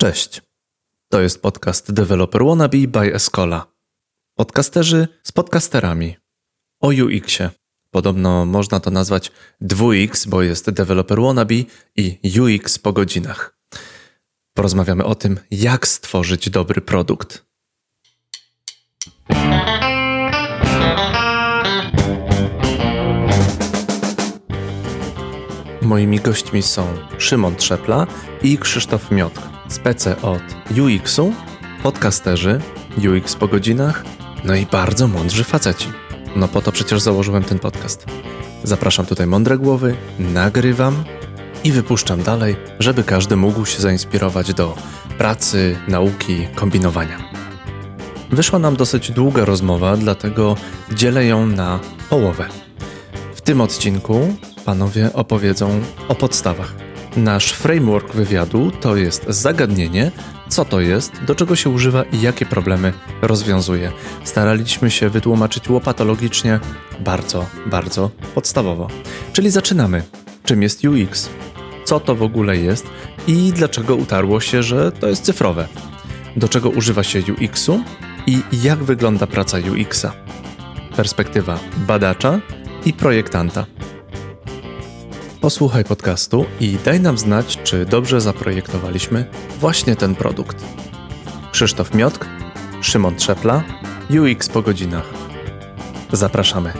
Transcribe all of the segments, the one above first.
Cześć. To jest podcast Developer Wannabe by Escola. Podcasterzy z podcasterami. O UX-ie. Podobno można to nazwać 2X, bo jest Developer Wannabe i UX po godzinach. Porozmawiamy o tym, jak stworzyć dobry produkt. Moimi gośćmi są Szymon Trzepla i Krzysztof Miotk, spece od UX-u, podcasterzy, UX po godzinach, no i bardzo mądrzy faceci. No po to przecież założyłem ten podcast. Zapraszam tutaj mądre głowy, nagrywam i wypuszczam dalej, żeby każdy mógł się zainspirować do pracy, nauki, kombinowania. Wyszła nam dosyć długa rozmowa, dlatego dzielę ją na połowę. W tym odcinku panowie opowiedzą o podstawach. Nasz framework wywiadu to jest zagadnienie, co to jest, do czego się używa i jakie problemy rozwiązuje. Staraliśmy się wytłumaczyć łopatologicznie, bardzo, bardzo podstawowo. Czyli zaczynamy. Czym jest UX? Co to w ogóle jest i dlaczego utarło się, że to jest cyfrowe? Do czego używa się UX-u i jak wygląda praca UX-a? Perspektywa badacza i projektanta. Posłuchaj podcastu i daj nam znać, czy dobrze zaprojektowaliśmy właśnie ten produkt. Krzysztof Miotk, Szymon Trzepla, UX po godzinach. Zapraszamy.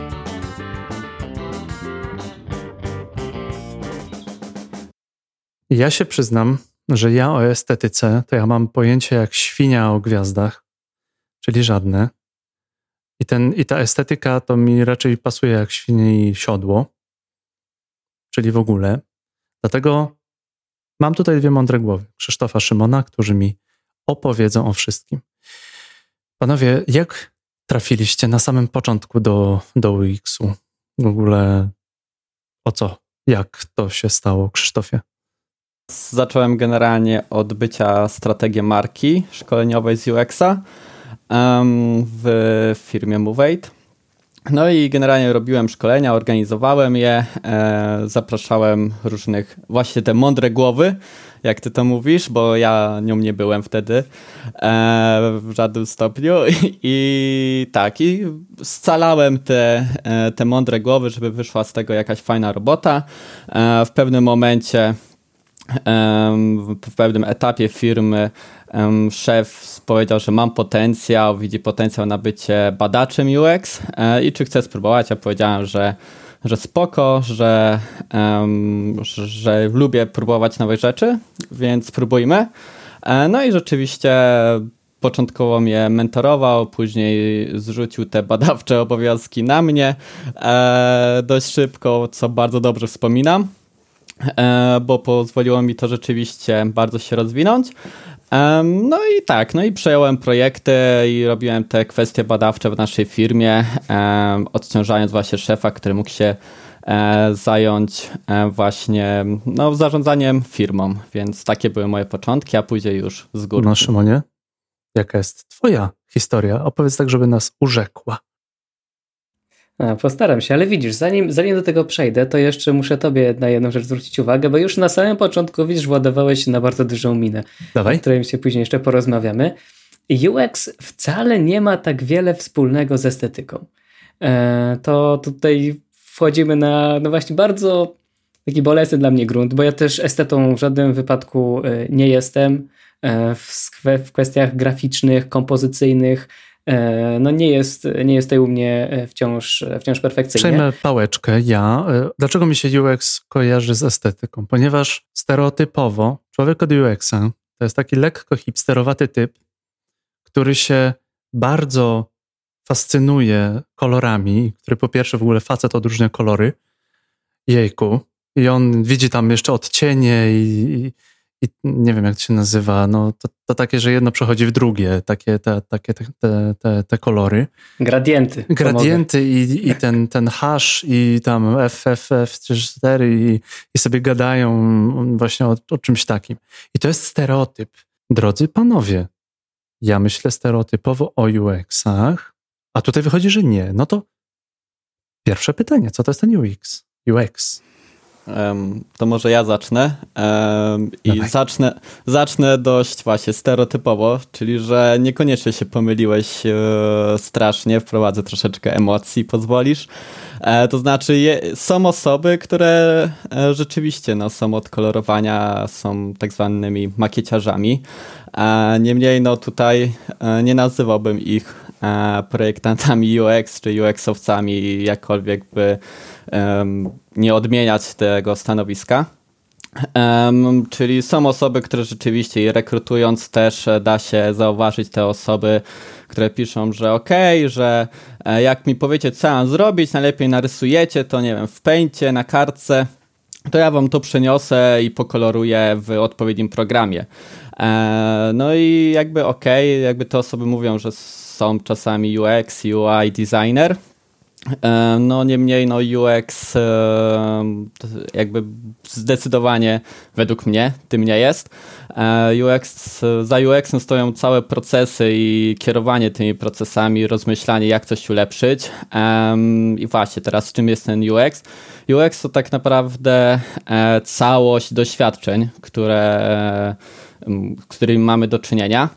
Ja się przyznam, że ja o estetyce to ja mam pojęcie jak świnia o gwiazdach, czyli żadne. I, ten, I ta estetyka to mi raczej pasuje jak świni siodło czyli w ogóle. Dlatego mam tutaj dwie mądre głowy, Krzysztofa Szymona, którzy mi opowiedzą o wszystkim. Panowie, jak trafiliście na samym początku do, do UX-u? W ogóle o co? Jak to się stało, Krzysztofie? Zacząłem generalnie od bycia strategiem marki szkoleniowej z UX-a w firmie Movate. No i generalnie robiłem szkolenia, organizowałem je, e, zapraszałem różnych, właśnie te mądre głowy, jak ty to mówisz, bo ja nią nie byłem wtedy e, w żadnym stopniu I, i tak, i scalałem te, e, te mądre głowy, żeby wyszła z tego jakaś fajna robota. E, w pewnym momencie w pewnym etapie firmy szef powiedział, że mam potencjał, widzi potencjał na bycie badaczem UX e, i czy chcę spróbować. Ja powiedziałem, że, że spoko, że, że lubię próbować nowych rzeczy, więc spróbujmy. E, no i rzeczywiście początkowo mnie mentorował, później zrzucił te badawcze obowiązki na mnie e, dość szybko, co bardzo dobrze wspominam. Bo pozwoliło mi to rzeczywiście bardzo się rozwinąć. No i tak, no i przejąłem projekty i robiłem te kwestie badawcze w naszej firmie, odciążając właśnie szefa, który mógł się e, zająć e, właśnie no, zarządzaniem firmą, więc takie były moje początki, a później już z góry. No Szymonie, jaka jest twoja historia? Opowiedz tak, żeby nas urzekła. A, postaram się, ale widzisz, zanim, zanim do tego przejdę, to jeszcze muszę tobie na jedną rzecz zwrócić uwagę, bo już na samym początku widzisz, władowałeś na bardzo dużą minę, Dawaj. o której się później jeszcze porozmawiamy. UX wcale nie ma tak wiele wspólnego z estetyką. E, to tutaj wchodzimy na no właśnie bardzo taki bolesny dla mnie grunt, bo ja też estetą w żadnym wypadku e, nie jestem. E, w, kwestiach graficznych, kompozycyjnych, no nie jest, nie jest tutaj u mnie e, wciąż, wciąż perfekcyjnie. Przejmę pałeczkę ja. E, dlaczego mi się UX kojarzy z estetyką? Ponieważ stereotypowo człowiek od UX-a to jest taki lekko hipsterowaty typ, który się bardzo fascynuje kolorami, który po pierwsze w ogóle facet odróżnia kolory, jejku, i on widzi tam jeszcze odcienie i, i nie wiem jak to się nazywa, no to, to takie, że jedno przechodzi w drugie, takie te, takie te, te, te, te kolory. Gradienty. Gradienty i, i ten, ten hash i tam FFF4 i, i sobie gadają właśnie o, o czymś takim. I to jest stereotyp. Drodzy panowie, ja myślę stereotypowo o UX-ach, a tutaj wychodzi, że nie. No to pierwsze pytanie, co to jest ten UX? UX. To może ja zacznę. I zacznę, zacznę dość właśnie stereotypowo, czyli że niekoniecznie się pomyliłeś e, strasznie, wprowadzę troszeczkę emocji, pozwolisz. E, to znaczy, są osoby, które e, rzeczywiście no, są od kolorowania, są tak zwanymi makieciarzami. Niemniej, no tutaj nie nazywałbym ich projektantami UX czy UX-owcami, jakkolwiek by nie odmieniać tego stanowiska. Um, czyli są osoby, które rzeczywiście rekrutując też e, da się zauważyć te osoby, które piszą, że okej, okay, że e, jak mi powiecie co mam zrobić, najlepiej narysujecie to nie wiem w pęcie, na kartce, to ja wam to przeniosę i pokoloruję w odpowiednim programie. E, no i jakby okej, okay, jakby te osoby mówią, że są czasami UX, UI designer, E, no niemniej no UX e, jakby zdecydowanie według mnie tym nie jest. E, UX, za UX stoją całe procesy i kierowanie tymi procesami, rozmyślanie jak coś ulepszyć. I właśnie teraz czym jest ten UX? UX to tak naprawdę całość doświadczeń, które, z którymi mamy do czynienia.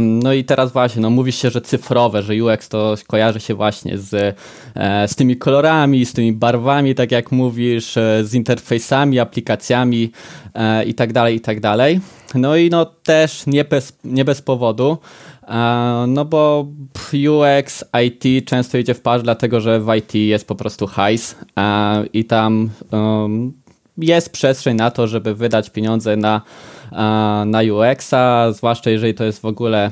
No i teraz właśnie, no mówi się, że cyfrowe, że UX to kojarzy się właśnie z, e, z tymi kolorami, z tymi barwami, tak jak mówisz, e, z interfejsami, aplikacjami e, i tak dalej, i tak dalej. No i no też nie bez, nie bez powodu, no bo UX, IT często idzie w parze, dlatego że w IT jest po prostu hajs i tam jest przestrzeń na to, żeby wydać pieniądze na na UX-a, zwłaszcza jeżeli to jest w ogóle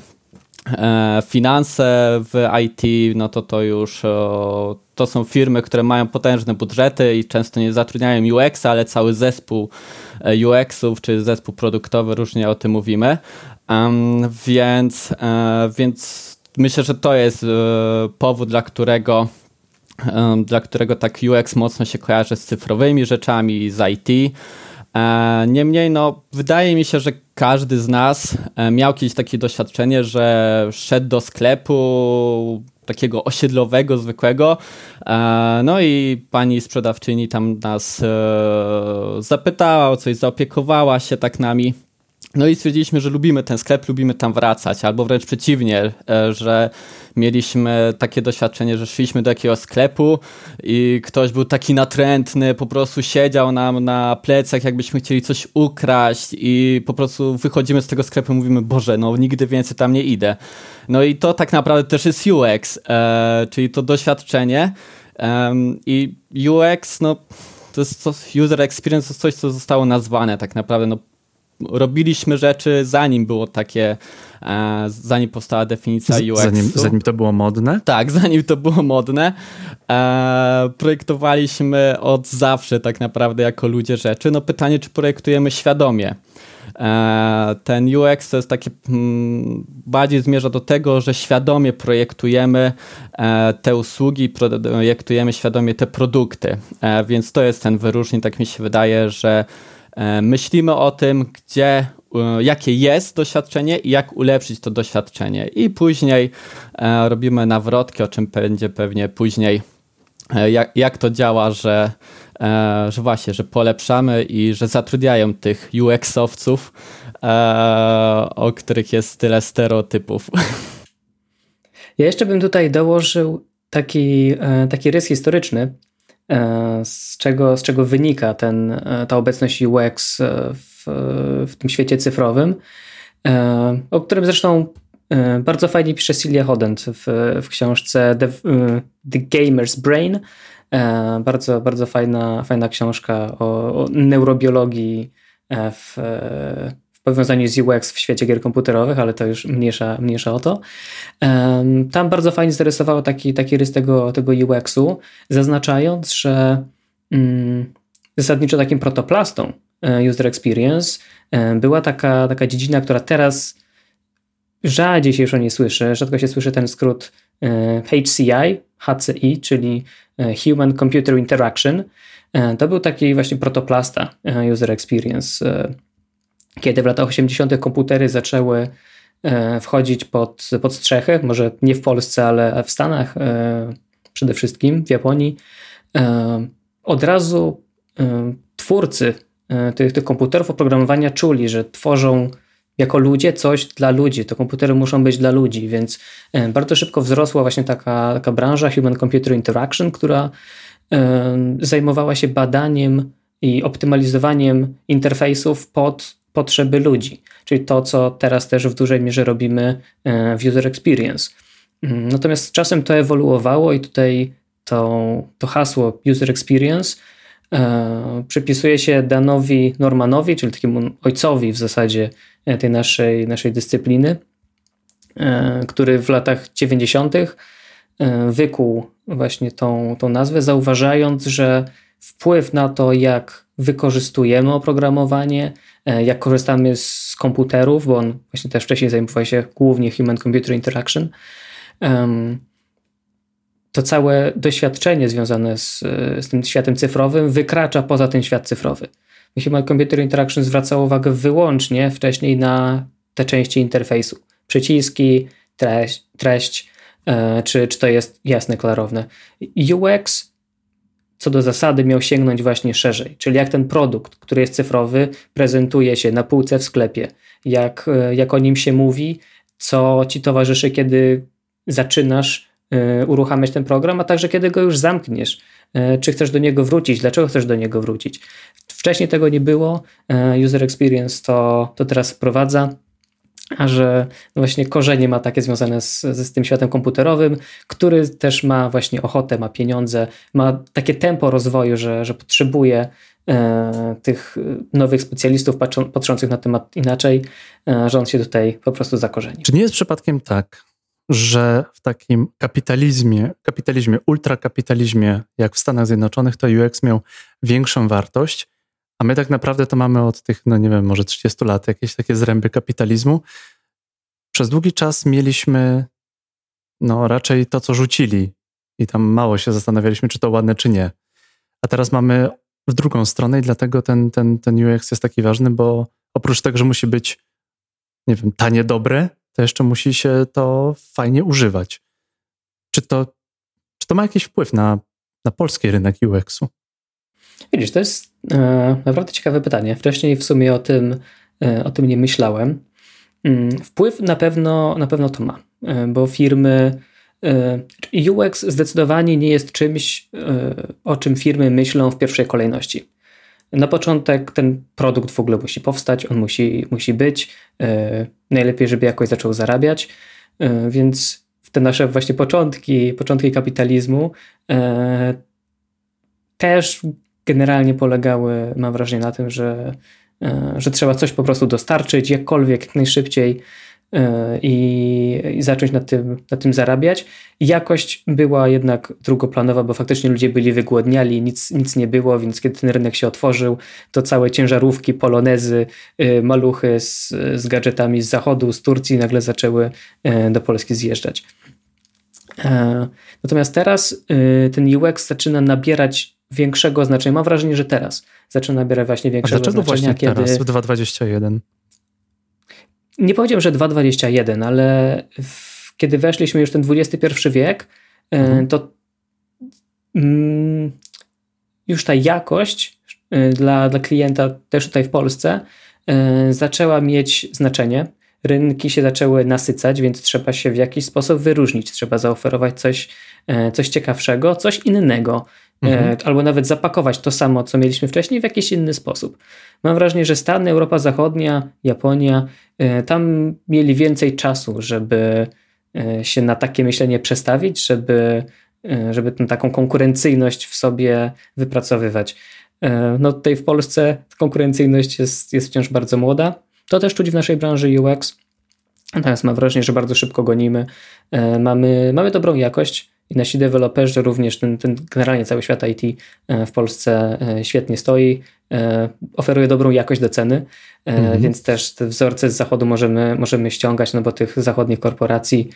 e, finanse w IT, no to to już to są firmy, które mają potężne budżety i często nie zatrudniają UX-a, ale cały zespół e, UX-ów czy zespół produktowy, różnie o tym mówimy. więc, e, więc myślę, że to jest powód, dla którego dla którego tak UX mocno się kojarzy z cyfrowymi rzeczami, z IT. E, niemniej, no, wydaje mi się, że każdy z nas e, miał kiedyś takie doświadczenie, że szedł do sklepu takiego osiedlowego, zwykłego. E, no i pani sprzedawczyni tam nas zapytała o coś, zaopiekowała się tak nami. No i stwierdziliśmy, że lubimy ten sklep, lubimy tam wracać, albo wręcz przeciwnie, e, że mieliśmy takie doświadczenie, że szliśmy do jakiegoś sklepu i ktoś był taki natrętny, po prostu siedział nam na plecach, jakbyśmy chcieli coś ukraść i po prostu wychodzimy z tego sklepu i mówimy, Boże, no nigdy więcej tam nie idę. No i to tak naprawdę też jest UX, e, czyli to doświadczenie i UX, no to jest user experience to jest coś, co zostało nazwane tak naprawdę, no robiliśmy rzeczy zanim było takie, e, zanim powstała definicja UX. Zanim, zanim to było modne? Tak, zanim to było modne. E, projektowaliśmy od zawsze tak naprawdę jako ludzie rzeczy. No pytanie, czy projektujemy świadomie. E, ten UX to jest takie mm, bardziej zmierza do tego, że świadomie projektujemy te usługi, projektujemy świadomie te produkty. Więc to jest ten wyróżnik, tak mi się wydaje, że myślimy o tym, gdzie, e, jakie jest doświadczenie i jak ulepszyć to doświadczenie. I później e, robimy nawrotki, o czym będzie pewnie później, jak, jak to działa, że, że właśnie, że polepszamy i że zatrudniają tych UX-owców, o których jest tyle stereotypów. Ja jeszcze bym tutaj dołożył taki, taki rys historyczny, E, z czego, z czego wynika ten, e, ta obecność UX e, w, w tym świecie cyfrowym, o którym zresztą bardzo fajnie pisze Celia Hodent w, w książce The, The Gamer's Brain. Bardzo, bardzo fajna, fajna książka o, o neurobiologii w, w powiązaniu z UX w świecie gier komputerowych, ale to już mniejsza, mniejsza o to. Tam bardzo fajnie zarysowało taki, taki rys tego, tego UX-u, zaznaczając, że mm, zasadniczo takim protoplastą e, user experience e, była taka, taka dziedzina, która teraz rzadziej się już o niej słyszy, rzadko się słyszy ten skrót e, HCI, HCI, czyli Human Computer Interaction. To był taki właśnie protoplasta user experience kiedy w latach 80. komputery zaczęły e, wchodzić pod, pod strzechy, może nie w Polsce, ale w Stanach e, przede wszystkim, w Japonii, e, od razu twórcy tych, tych komputerów oprogramowania czuli, że tworzą jako ludzie coś dla ludzi. Te komputery muszą być dla ludzi, więc bardzo szybko wzrosła właśnie taka, taka branża Human Computer Interaction, która zajmowała się badaniem i optymalizowaniem interfejsów pod potrzeby ludzi, czyli to, co teraz też w dużej mierze robimy e, w user experience. Mm, natomiast z czasem to ewoluowało i tutaj to, to hasło user experience e, przypisuje się Danowi Normanowi, czyli takiemu ojcowi w zasadzie e, tej naszej, naszej dyscypliny, który w latach 90. E, wykuł właśnie tą, tą nazwę, zauważając, że wpływ na to, jak wykorzystujemy oprogramowanie, e, jak korzystamy z komputerów, bo on właśnie też wcześniej zajmował się głównie Human-Computer Interaction, to całe doświadczenie związane z, z tym światem cyfrowym wykracza poza ten świat cyfrowy. Human Computer Interaction zwraca uwagę wyłącznie wcześniej na te części interfejsu. Przyciski, treść, treść czy, czy to jest jasne, klarowne. UX co do zasady miał sięgnąć właśnie szerzej, czyli jak ten produkt, który jest cyfrowy, prezentuje się na półce w sklepie, jak, e, jak o nim się mówi, co ci towarzyszy, kiedy zaczynasz y, uruchamiać ten program, a także kiedy go już zamkniesz. Y, czy chcesz do niego wrócić? Dlaczego chcesz do niego wrócić? Wcześniej tego nie było. User Experience to, to teraz wprowadza że właśnie korzenie ma takie związane z, z tym światem komputerowym, który też ma właśnie ochotę, ma pieniądze, ma takie tempo rozwoju, że, że potrzebuje e, tych nowych specjalistów patrzą, patrzących na temat inaczej, e, że on się tutaj po prostu zakorzeni. Czy nie jest przypadkiem tak, że w takim kapitalizmie, kapitalizmie, ultrakapitalizmie, jak w Stanach Zjednoczonych, to UX miał większą wartość, a my tak naprawdę to mamy od tych, no nie wiem, może 30 lat jakieś takie zręby kapitalizmu. Przez długi czas mieliśmy no raczej to, co rzucili i tam mało się zastanawialiśmy, czy to ładne, czy nie. A teraz mamy w drugą stronę i dlatego ten, ten, ten UX jest taki ważny, bo oprócz tego, że musi być, nie wiem, tanie, dobre, to jeszcze musi się to fajnie używać. Czy to, czy to ma jakiś wpływ na, na polski rynek UX-u? Widzisz, to jest e, naprawdę ciekawe pytanie. Wcześniej w sumie o tym, e, o tym nie myślałem. Mm, wpływ na pewno, na pewno to ma, e, bo firmy. UX zdecydowanie nie jest czymś, o czym firmy myślą w pierwszej kolejności. Na początek ten produkt w ogóle musi powstać, on musi, musi być. Najlepiej, żeby jakoś zaczął zarabiać, więc w te nasze właśnie początki, początki kapitalizmu też generalnie polegały, mam wrażenie, na tym, że, e, że trzeba coś po prostu dostarczyć jakkolwiek, jak najszybciej e, i, i zacząć na tym, na tym zarabiać. Jakość była jednak drugoplanowa, bo faktycznie ludzie byli wygłodniali, nic, nic nie było, więc kiedy ten rynek się otworzył, to całe ciężarówki, polonezy, e, maluchy z, z gadżetami z zachodu, z Turcji nagle zaczęły do Polski zjeżdżać. Natomiast teraz ten UX zaczyna nabierać większego znaczenia. Mam wrażenie, że teraz zaczyna nabierać właśnie większego znaczenia. Dlaczego właśnie kiedy... teraz, w 2.21? Nie powiedziałem, że 2.21, ale w, kiedy weszliśmy już w ten XXI wiek, e, mhm. to mm, już ta jakość e, dla, dla klienta, też tutaj w Polsce, e, zaczęła mieć znaczenie. Rynki się zaczęły nasycać, więc trzeba się w jakiś sposób wyróżnić. Trzeba zaoferować coś, coś ciekawszego, coś innego mhm. E, albo nawet zapakować to samo, co mieliśmy wcześniej w jakiś inny sposób. Mam wrażenie, że Stany, Europa Zachodnia, Japonia, e, tam mieli więcej czasu, żeby e, się na takie myślenie przestawić, żeby, żeby tę taką konkurencyjność w sobie wypracowywać. No tutaj w Polsce konkurencyjność jest, jest wciąż bardzo młoda. To też czuć w naszej branży UX. Natomiast mam wrażenie, że bardzo szybko gonimy. Mamy, mamy dobrą jakość, i nasi deweloperzy, również ten, ten generalnie cały świat IT e, w Polsce e, świetnie stoi, e, oferuje dobrą jakość do ceny, mhm. więc też te wzorce z zachodu możemy, możemy ściągać, no bo tych zachodnich korporacji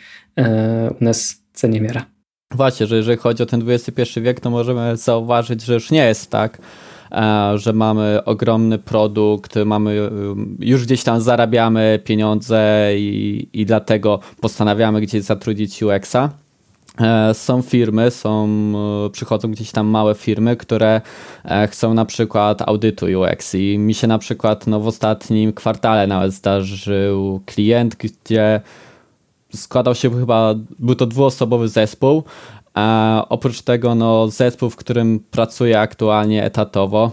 u nas cenie miara. Właśnie, że jeżeli chodzi o ten XXI wiek, to możemy zauważyć, że już nie jest tak, że mamy ogromny produkt, mamy już gdzieś tam zarabiamy pieniądze i, i dlatego postanawiamy gdzieś zatrudnić UX-a są firmy, są, e, przychodzą gdzieś tam małe firmy, które e, chcą na przykład audytu UX i mi się na przykład no, w ostatnim kwartale nawet zdarzył klient, gdzie składał się chyba, był to dwuosobowy zespół, a oprócz tego no, zespół, w którym pracuję aktualnie etatowo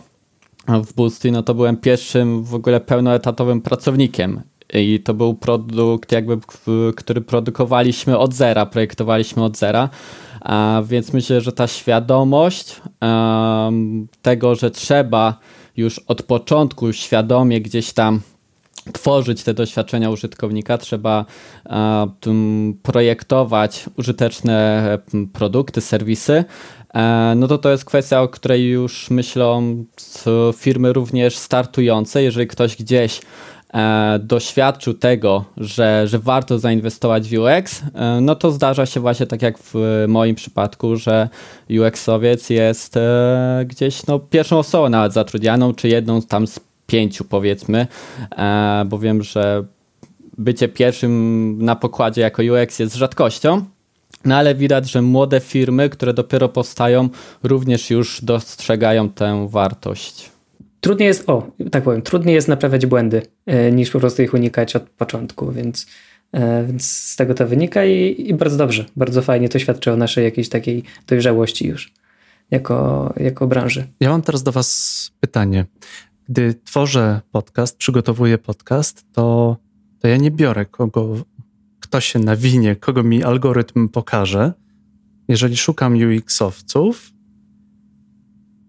w Boosty, no to byłem pierwszym w ogóle pełnoetatowym pracownikiem i to był produkt, jakby, który produkowaliśmy od zera, projektowaliśmy od zera. A więc myślę, że ta świadomość um, tego, że trzeba już od początku świadomie gdzieś tam tworzyć te doświadczenia użytkownika, trzeba um, projektować użyteczne produkty, serwisy, e, no to to jest kwestia, o której już myślą firmy również startujące. Jeżeli ktoś gdzieś e, doświadczył tego, że, że warto zainwestować w UX, e, no to zdarza się właśnie tak jak w moim przypadku, że UX-owiec jest e, gdzieś no, pierwszą osobą nawet zatrudnianą, czy jedną tam z pięciu powiedzmy, e, bo wiem, że bycie pierwszym na pokładzie jako UX jest rzadkością. No ale widać, że młode firmy, które dopiero powstają, również już dostrzegają tę wartość trudniej jest, o, tak powiem, trudniej jest naprawiać błędy, e, niż po prostu ich unikać od początku, więc, e, więc z tego to wynika i, i bardzo dobrze, bardzo fajnie to świadczy o naszej jakiejś takiej dojrzałości już jako, jako branży. Ja mam teraz do Was pytanie. Gdy tworzę podcast, przygotowuję podcast, to, to ja nie biorę kogo, kto się nawinie, kogo mi algorytm pokaże. Jeżeli szukam UX-owców,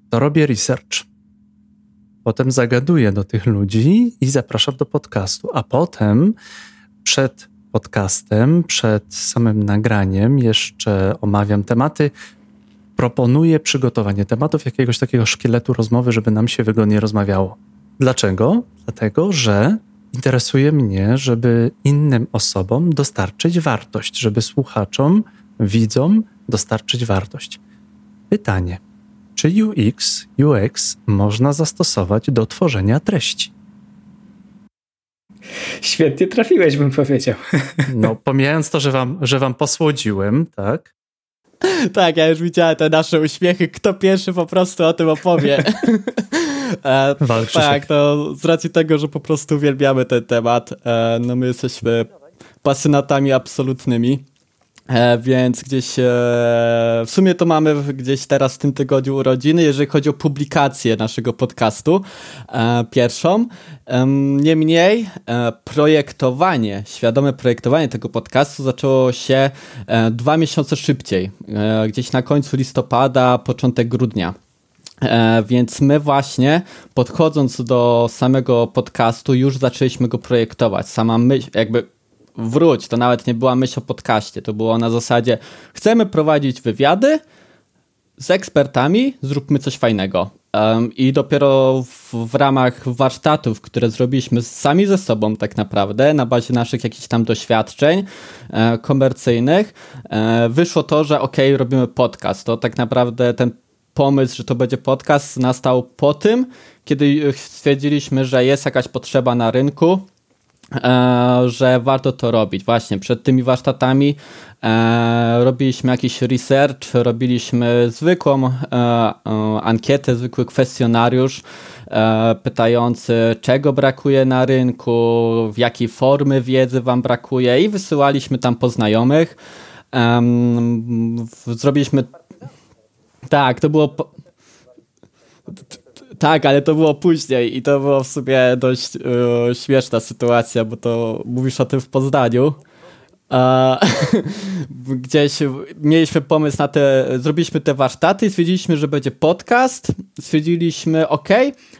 to robię research Potem zagaduję do tych ludzi i zapraszam do podcastu, a potem przed podcastem, przed samym nagraniem jeszcze omawiam tematy. Proponuję przygotowanie tematów, jakiegoś takiego szkieletu rozmowy, żeby nam się wygodnie rozmawiało. Dlaczego? Dlatego, że interesuje mnie, żeby innym osobom dostarczyć wartość, żeby słuchaczom, widzom dostarczyć wartość. Pytanie czy UX, UX można zastosować do tworzenia treści. Świetnie trafiłeś, bym powiedział. No, pomijając to, że wam, że wam posłodziłem, tak? Tak, ja już widziałem te nasze uśmiechy. Kto pierwszy po prostu o tym opowie. e, tak, to z racji tego, że po prostu uwielbiamy ten temat, e, no my jesteśmy pasjonatami absolutnymi. E, więc gdzieś e, w sumie to mamy gdzieś teraz w tym tygodniu urodziny, jeżeli chodzi o publikację naszego podcastu, e, pierwszą. Niemniej projektowanie, świadome projektowanie tego podcastu zaczęło się dwa miesiące szybciej, gdzieś na końcu listopada, początek grudnia. więc my właśnie podchodząc do samego podcastu już zaczęliśmy go projektować. Sama myśl, jakby wróć, to nawet nie była myśl o podcaście, to było na zasadzie chcemy prowadzić wywiady z ekspertami, zróbmy coś fajnego. I dopiero w, w, ramach warsztatów, które zrobiliśmy sami ze sobą, tak naprawdę, na bazie naszych jakichś tam doświadczeń e, komercyjnych, e, wyszło to, że ok, robimy podcast. To tak naprawdę ten pomysł, że to będzie podcast, nastał po tym, kiedy stwierdziliśmy, że jest jakaś potrzeba na rynku, że warto to robić. Właśnie przed tymi warsztatami e, robiliśmy jakiś research, robiliśmy zwykłą e, ankietę, zwykły kwestionariusz pytający, czego brakuje na rynku, w jakiej formy wiedzy Wam brakuje i wysyłaliśmy tam poznajomych. Zrobiliśmy. Tak, to było. Tak, ale to było później i to było w sumie dość yy, śmieszna sytuacja, bo to mówisz o tym w Poznaniu. gdzieś mieliśmy pomysł na te, zrobiliśmy te warsztaty, stwierdziliśmy, że będzie podcast, stwierdziliśmy, ok,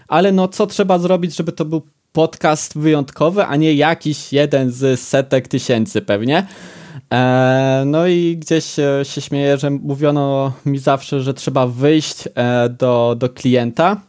ale no co trzeba zrobić, żeby to był podcast wyjątkowy, a nie jakiś jeden z setek tysięcy pewnie. E, no i gdzieś e, się śmieję, że mówiono mi zawsze, że trzeba wyjść e, do, do klienta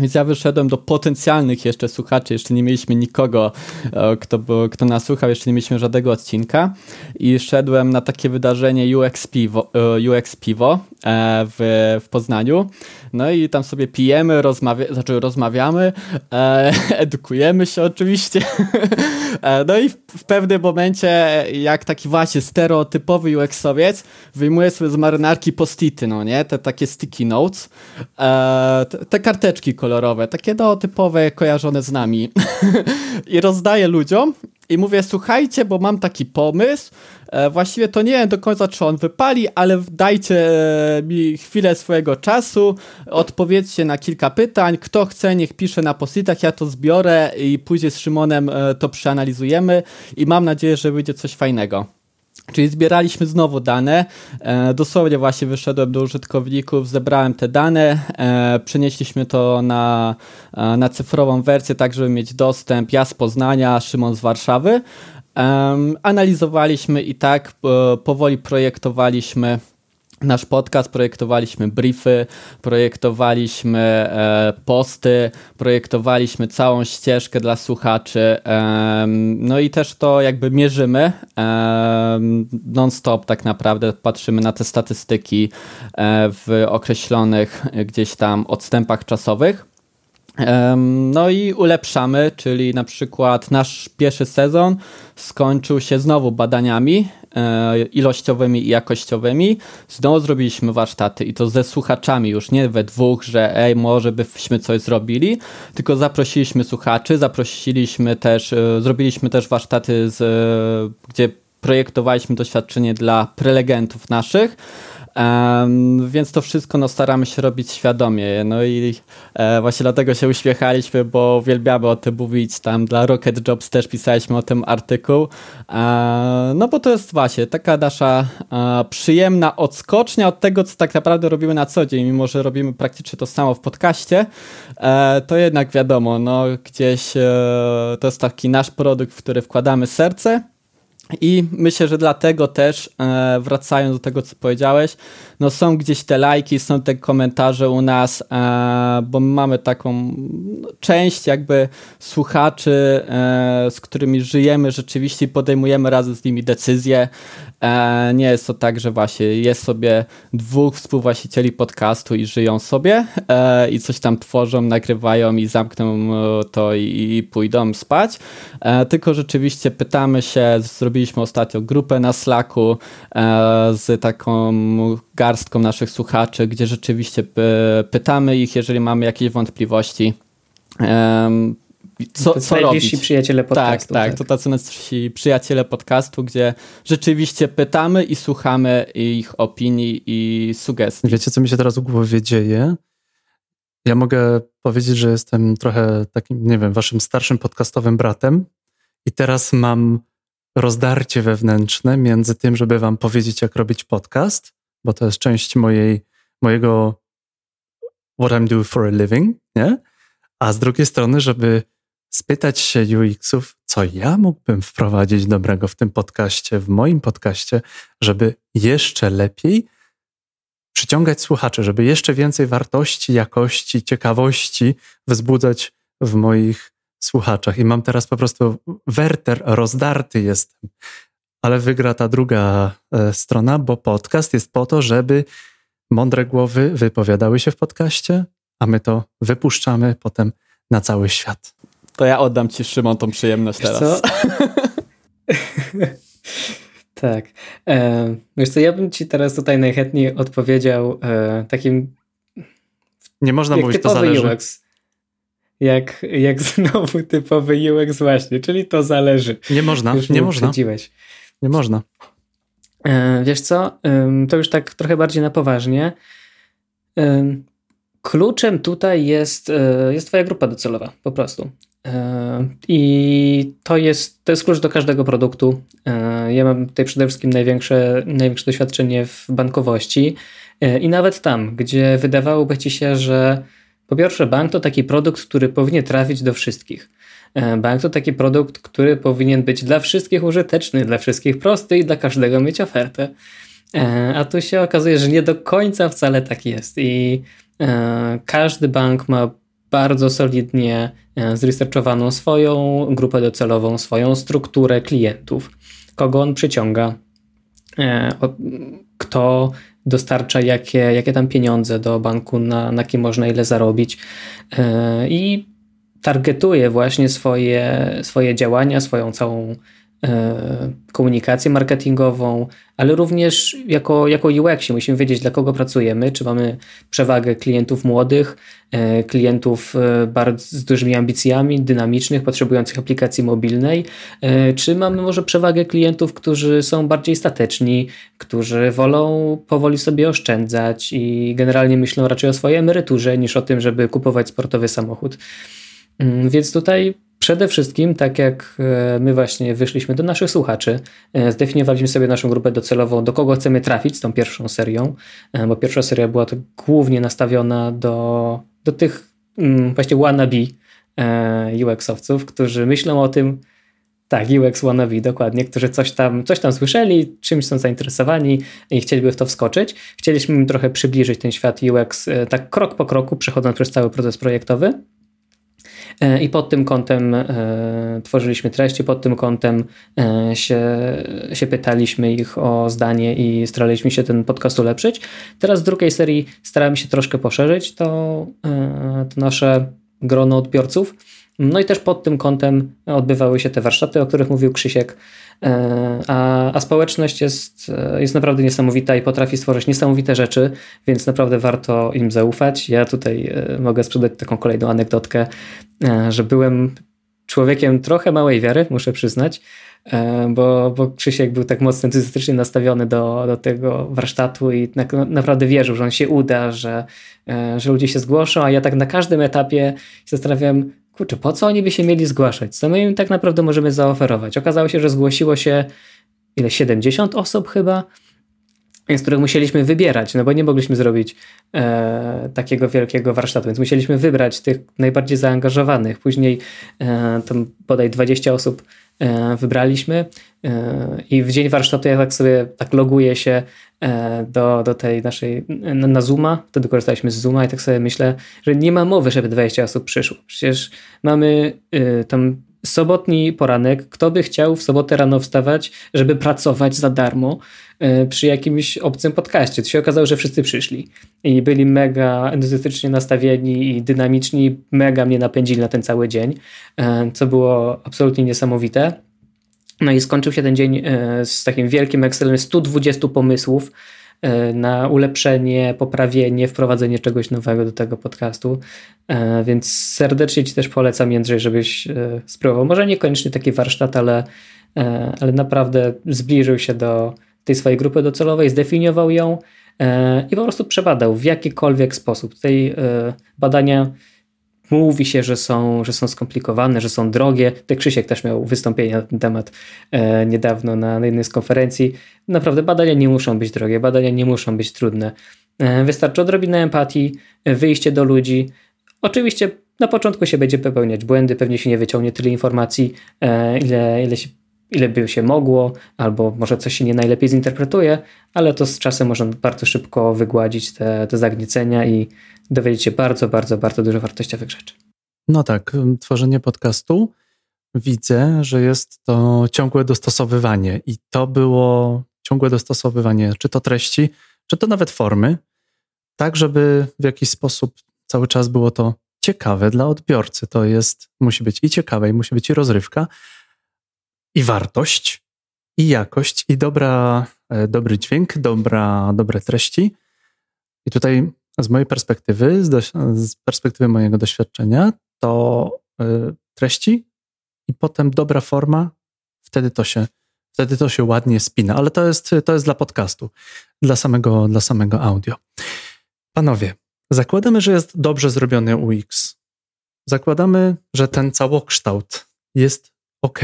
więc ja wyszedłem do potencjalnych jeszcze słuchaczy, jeszcze nie mieliśmy nikogo, e, kto, kto nas słuchał, jeszcze nie mieliśmy żadnego odcinka. I szedłem na takie wydarzenie UX Pivo, e, UX e, w, w Poznaniu, No i tam sobie pijemy, rozmawia znaczy rozmawiamy, e, edukujemy się oczywiście. e, no i w, w, pewnym momencie, jak taki właśnie stereotypowy UX-owiec, wyjmuje sobie z marynarki postity, no nie? Te takie sticky notes, e, te, te, karteczki kolorowe, takie no typowe, kojarzone z nami. I rozdaje ludziom i mówię, słuchajcie, bo mam taki pomysł, właściwie to nie wiem do końca, czy on wypali, ale dajcie e, mi chwilę swojego czasu, odpowiedzcie na kilka pytań, kto chce, niech pisze na postitach, ja to zbiorę i później z Szymonem e, to przeanalizujemy i mam nadzieję, że wyjdzie coś fajnego. Czyli zbieraliśmy znowu dane. E, dosłownie właśnie wyszedłem do użytkowników, zebrałem te dane, e, przenieśliśmy to na, e, na cyfrową wersję, tak żeby mieć dostęp. Ja z Poznania, Szymon z Warszawy. E, analizowaliśmy i tak e, powoli projektowaliśmy nasz podcast, projektowaliśmy briefy, projektowaliśmy e, posty, projektowaliśmy całą ścieżkę dla słuchaczy. E, no i też to jakby mierzymy e, non-stop tak naprawdę, patrzymy na te statystyki e, w określonych gdzieś tam odstępach czasowych. No i ulepszamy, czyli na przykład nasz pierwszy sezon skończył się znowu badaniami e, ilościowymi i jakościowymi. Znowu zrobiliśmy warsztaty i to ze słuchaczami, już nie we dwóch, że ej, może byśmy coś zrobili, tylko zaprosiliśmy słuchaczy, zaprosiliśmy też, e, zrobiliśmy też warsztaty, z, e, gdzie projektowaliśmy doświadczenie dla prelegentów naszych Więc to wszystko no, staramy się robić świadomie. No i e, właśnie dlatego się uśmiechaliśmy, bo uwielbiamy o tym mówić. Tam dla Rocket Jobs też pisaliśmy o tym artykuł. E, no bo to jest właśnie taka nasza e, przyjemna odskocznia od tego, co tak naprawdę robimy na co dzień. Mimo, że robimy praktycznie to samo w podcaście, to jednak wiadomo, no gdzieś to jest taki nasz produkt, w który wkładamy serce i myślę, że dlatego też, e, wracając do tego, co powiedziałeś, no są gdzieś te lajki, są te komentarze u nas, e, bo mamy taką część jakby słuchaczy, e, z którymi żyjemy rzeczywiście i podejmujemy razem z nimi decyzje. Nie jest to tak, że właśnie jest sobie dwóch współwłaścicieli podcastu i żyją sobie i coś tam tworzą, nagrywają i zamkną to i, i pójdą spać, tylko rzeczywiście pytamy się, zrobiliśmy ostatnio grupę na Slacku z taką garstką naszych słuchaczy, gdzie rzeczywiście pytamy ich, jeżeli mamy jakieś wątpliwości. Co, co robić? przyjaciele podcastu. Tak, tak, tak, to tacy nasi przyjaciele podcastu, gdzie rzeczywiście pytamy i słuchamy ich opinii i sugestii. Wiecie, co mi się teraz w głowie dzieje? Ja mogę powiedzieć, że jestem trochę takim, nie wiem, waszym starszym podcastowym bratem i teraz mam rozdarcie wewnętrzne między tym, żeby wam powiedzieć, jak robić podcast, bo to jest część mojej, mojego what I'm doing for a living, nie? A z drugiej strony, żeby spytać się UX-ów, co ja mógłbym wprowadzić dobrego w tym podcaście, w moim podcaście, żeby jeszcze lepiej przyciągać słuchaczy, żeby jeszcze więcej wartości, jakości, ciekawości wzbudzać w moich słuchaczach. I mam teraz po prostu werter rozdarty jestem ale wygra ta druga e, strona, bo podcast jest po to, żeby mądre głowy wypowiadały się w podcaście, a my to wypuszczamy potem na cały świat. To ja oddam ci, Szymon, tą przyjemność Wiesz teraz. tak. E, wiesz co, ja bym ci teraz tutaj najchętniej odpowiedział e, takim nie można mówić, to zależy. UX. Jak, jak znowu typowy UX właśnie, czyli to zależy. Nie można, Już nie można. Nie można. E, wiesz co, to już tak trochę bardziej na poważnie. Kluczem tutaj jest, e, jest twoja grupa docelowa, po prostu. E, I to jest, to jest klucz do każdego produktu. Ja mam tutaj przede wszystkim największe, największe doświadczenie w bankowości i nawet tam, gdzie wydawałoby ci się, że po pierwsze bank to taki produkt, który powinien trafić do wszystkich. E, bank to taki produkt, który powinien być dla wszystkich użyteczny, dla wszystkich prosty i dla każdego mieć ofertę. E, a tu się okazuje, że nie do końca wcale tak jest i e, każdy bank ma bardzo solidnie zresearchowaną swoją grupę docelową, swoją strukturę klientów, kogo on przyciąga, kto dostarcza jakie, jakie tam pieniądze do banku, na, na kim można ile zarobić i targetuje właśnie swoje, swoje działania, swoją całą E, komunikację marketingową, ale również jako, jako UX musimy wiedzieć, dla kogo pracujemy, czy mamy przewagę klientów młodych, e, klientów e, bardzo z dużymi ambicjami, dynamicznych, potrzebujących aplikacji mobilnej, czy mamy może przewagę klientów, którzy są bardziej stateczni, którzy wolą powoli sobie oszczędzać i generalnie myślą raczej o swojej emeryturze niż o tym, żeby kupować sportowy samochód. Mm, więc tutaj Przede wszystkim, tak jak e, my właśnie wyszliśmy do naszych słuchaczy, e, zdefiniowaliśmy sobie naszą grupę docelową, do kogo chcemy trafić z tą pierwszą serią, e, bo pierwsza seria była to głównie nastawiona do, do tych mm, właśnie wannabe UX-owców, którzy myślą o tym, tak, UX wannabe, dokładnie, którzy coś tam, coś tam słyszeli, czymś są zainteresowani i chcieliby w to wskoczyć. Chcieliśmy im trochę przybliżyć ten świat UX tak krok po kroku, przechodząc przez cały proces projektowy. E, I pod tym kątem e, tworzyliśmy treści, pod tym kątem e, się, się pytaliśmy ich o zdanie i staraliśmy się ten podcast ulepszyć. Teraz w drugiej serii staramy się troszkę poszerzyć to, to nasze grono odbiorców. No i też pod tym kątem odbywały się te warsztaty, o których mówił Krzysiek, a, a społeczność jest, e, jest naprawdę niesamowita i potrafi stworzyć niesamowite rzeczy, więc naprawdę warto im zaufać. Ja tutaj e, mogę sprzedać taką kolejną anegdotkę, że byłem człowiekiem trochę małej wiary, muszę przyznać, bo, bo Krzysiek był tak mocno entuzjastycznie nastawiony do, do tego warsztatu i na, naprawdę wierzył, że on się uda, że, że ludzie się zgłoszą, a ja tak na każdym etapie się kurczę, po co oni by się mieli zgłaszać? Co my im tak naprawdę możemy zaoferować? Okazało się, że zgłosiło się ile? 70 osób chyba, z których musieliśmy wybierać, no bo nie mogliśmy zrobić e, takiego wielkiego warsztatu, więc musieliśmy wybrać tych najbardziej zaangażowanych. Później e, tam bodaj 20 osób e, wybraliśmy e, i w dzień warsztatu ja tak sobie tak loguję się do, do tej naszej, na, na Zooma, wtedy korzystaliśmy z Zooma i tak sobie myślę, że nie ma mowy, żeby 20 osób przyszło. Przecież mamy e, tam sobotni poranek, kto by chciał w sobotę rano wstawać, żeby pracować za darmo e, przy jakimś obcym podcaście. To się okazało, że wszyscy przyszli i byli mega entuzjastycznie nastawieni i dynamiczni, mega mnie napędzili na ten cały dzień, e, co było absolutnie niesamowite. No i skończył się ten dzień e, z takim wielkim Excelem 120 pomysłów, E, na ulepszenie, poprawienie, wprowadzenie czegoś nowego do tego podcastu. E, więc serdecznie Ci też polecam, Jędrzej, żebyś spróbował. Może niekoniecznie taki warsztat, ale, ale naprawdę zbliżył się do tej swojej grupy docelowej, zdefiniował ją i po prostu przebadał w jakikolwiek sposób. Tutaj badania Mówi się, że są, że są skomplikowane, że są drogie. Ty Krzysiek też miał wystąpienie na ten temat e, niedawno na, na jednej z konferencji. Naprawdę badania nie muszą być drogie, badania nie muszą być trudne. E, wystarczy odrobina empatii, wyjście do ludzi. Oczywiście na początku się będzie popełniać błędy, pewnie się nie wyciągnie tyle informacji, e, ile, ile, się, ile by się mogło, albo może coś się nie najlepiej zinterpretuje, ale to z czasem można bardzo szybko wygładzić te, te zagniecenia i dowiedzieć się bardzo, bardzo, bardzo dużo wartościowych rzeczy. No tak, tworzenie podcastu widzę, że jest to ciągłe dostosowywanie i to było ciągłe dostosowywanie, czy to treści, czy to nawet formy, tak żeby w jakiś sposób cały czas było to ciekawe dla odbiorcy. To jest, musi być i ciekawe, i musi być i rozrywka, i wartość, i jakość, i dobra, e, dobry dźwięk, dobra, dobre treści. I tutaj z mojej perspektywy, z, z perspektywy mojego doświadczenia, to y, treści i potem dobra forma, wtedy to się, wtedy to się ładnie spina, ale to jest, to jest dla podcastu, dla samego, dla samego audio. Panowie, zakładamy, że jest dobrze zrobiony UX. Zakładamy, że ten całokształt jest ok.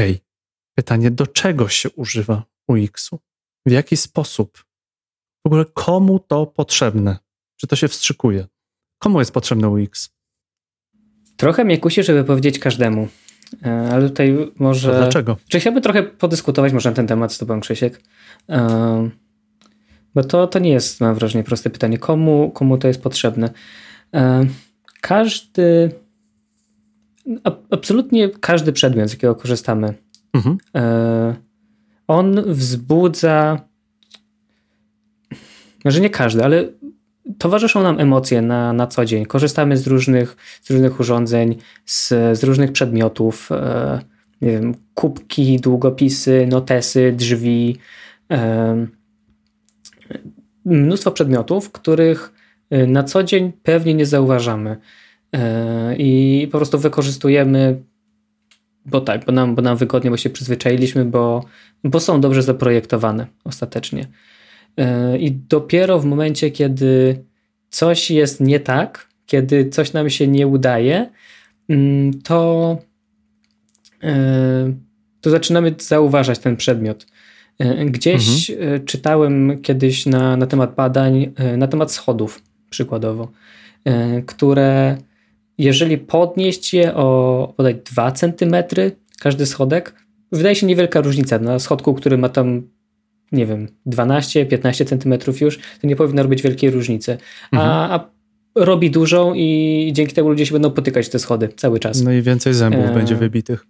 Pytanie, do czego się używa UX-u? W jaki sposób? W ogóle komu to potrzebne? Czy to się wstrzykuje? Komu jest potrzebny UX? Trochę mnie kusi, żeby powiedzieć każdemu. E, ale tutaj może. A dlaczego? Czy chciałbym trochę podyskutować może na ten temat z Tobą, Krzysiek? E, bo to, to nie jest, mam wrażenie, proste pytanie. Komu, komu to jest potrzebne? E, każdy. Absolutnie każdy przedmiot, z jakiego korzystamy, mhm. on wzbudza że nie każdy, ale towarzyszą nam emocje na, na co dzień. Korzystamy z różnych, z różnych urządzeń, z, z różnych przedmiotów, e, nie wiem, kubki, długopisy, notesy, drzwi. E, mnóstwo przedmiotów, których e, na co dzień pewnie nie zauważamy. E, I po prostu wykorzystujemy, bo tak, bo nam, bo nam wygodnie, bo się przyzwyczailiśmy, bo, bo są dobrze zaprojektowane ostatecznie. E, I dopiero w momencie, kiedy coś jest nie tak, kiedy coś nam się nie udaje, mm, to, e, to zaczynamy zauważać ten przedmiot. E, gdzieś mhm. czytałem kiedyś na, na temat badań, na temat schodów, przykładowo, które jeżeli podnieść je o podać 2 cm, każdy schodek, wydaje się niewielka różnica. Na schodku, który ma tam nie wiem, 12-15 centymetrów już, to nie powinno robić wielkiej różnicy. Mhm. A, a, robi dużą i dzięki temu ludzie się będą potykać te schody cały czas. No i więcej zębów e... będzie wybitych.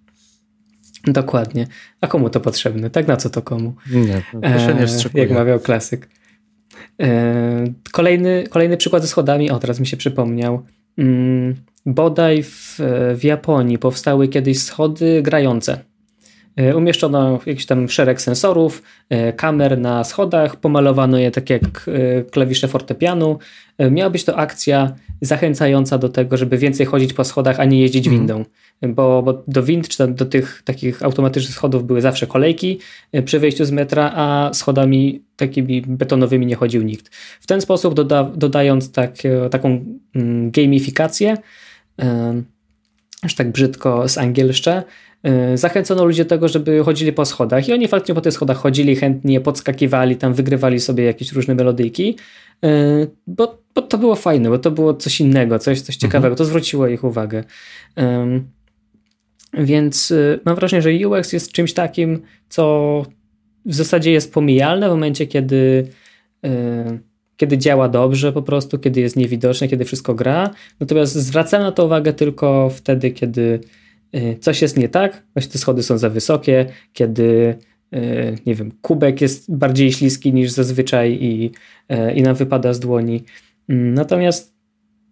Dokładnie. A komu to potrzebne? Tak na co to komu? Nie, to się nie e, wstrzykuje. Jak mawiał klasyk. E... Kolejny, kolejny przykład ze schodami, o teraz mi się przypomniał. Mm, bodaj w, w Japonii powstały kiedyś schody grające E, umieszczono jakiś tam szereg sensorów, e, kamer na schodach, pomalowano je tak jak e, klawisze fortepianu. Miała być to akcja zachęcająca do tego, żeby więcej chodzić po schodach, a nie jeździć mhm. windą. Bo, bo, do wind czy do tych takich automatycznych schodów były zawsze kolejki przy wejściu z metra, a schodami takimi betonowymi nie chodził nikt. W ten sposób doda, dodając tak, taką mm, gamifikację, aż tak brzydko z angielszcze, E, zachęcono ludzi do tego, żeby chodzili po schodach i oni faktycznie po tych schodach chodzili, chętnie podskakiwali, tam wygrywali sobie jakieś różne melodyjki, e, bo, bo to było fajne, bo to było coś innego, coś, coś ciekawego, mhm. to zwróciło ich uwagę. Więc e, mam wrażenie, że UX jest czymś takim, co w zasadzie jest pomijalne w momencie, kiedy kiedy działa dobrze po prostu, kiedy jest niewidoczne, kiedy wszystko gra. Natomiast zwracam na to uwagę tylko wtedy, kiedy coś jest nie tak, właśnie te schody są za wysokie, kiedy y, nie wiem, kubek jest bardziej śliski niż zazwyczaj i, y, i nam wypada z dłoni. Mm, natomiast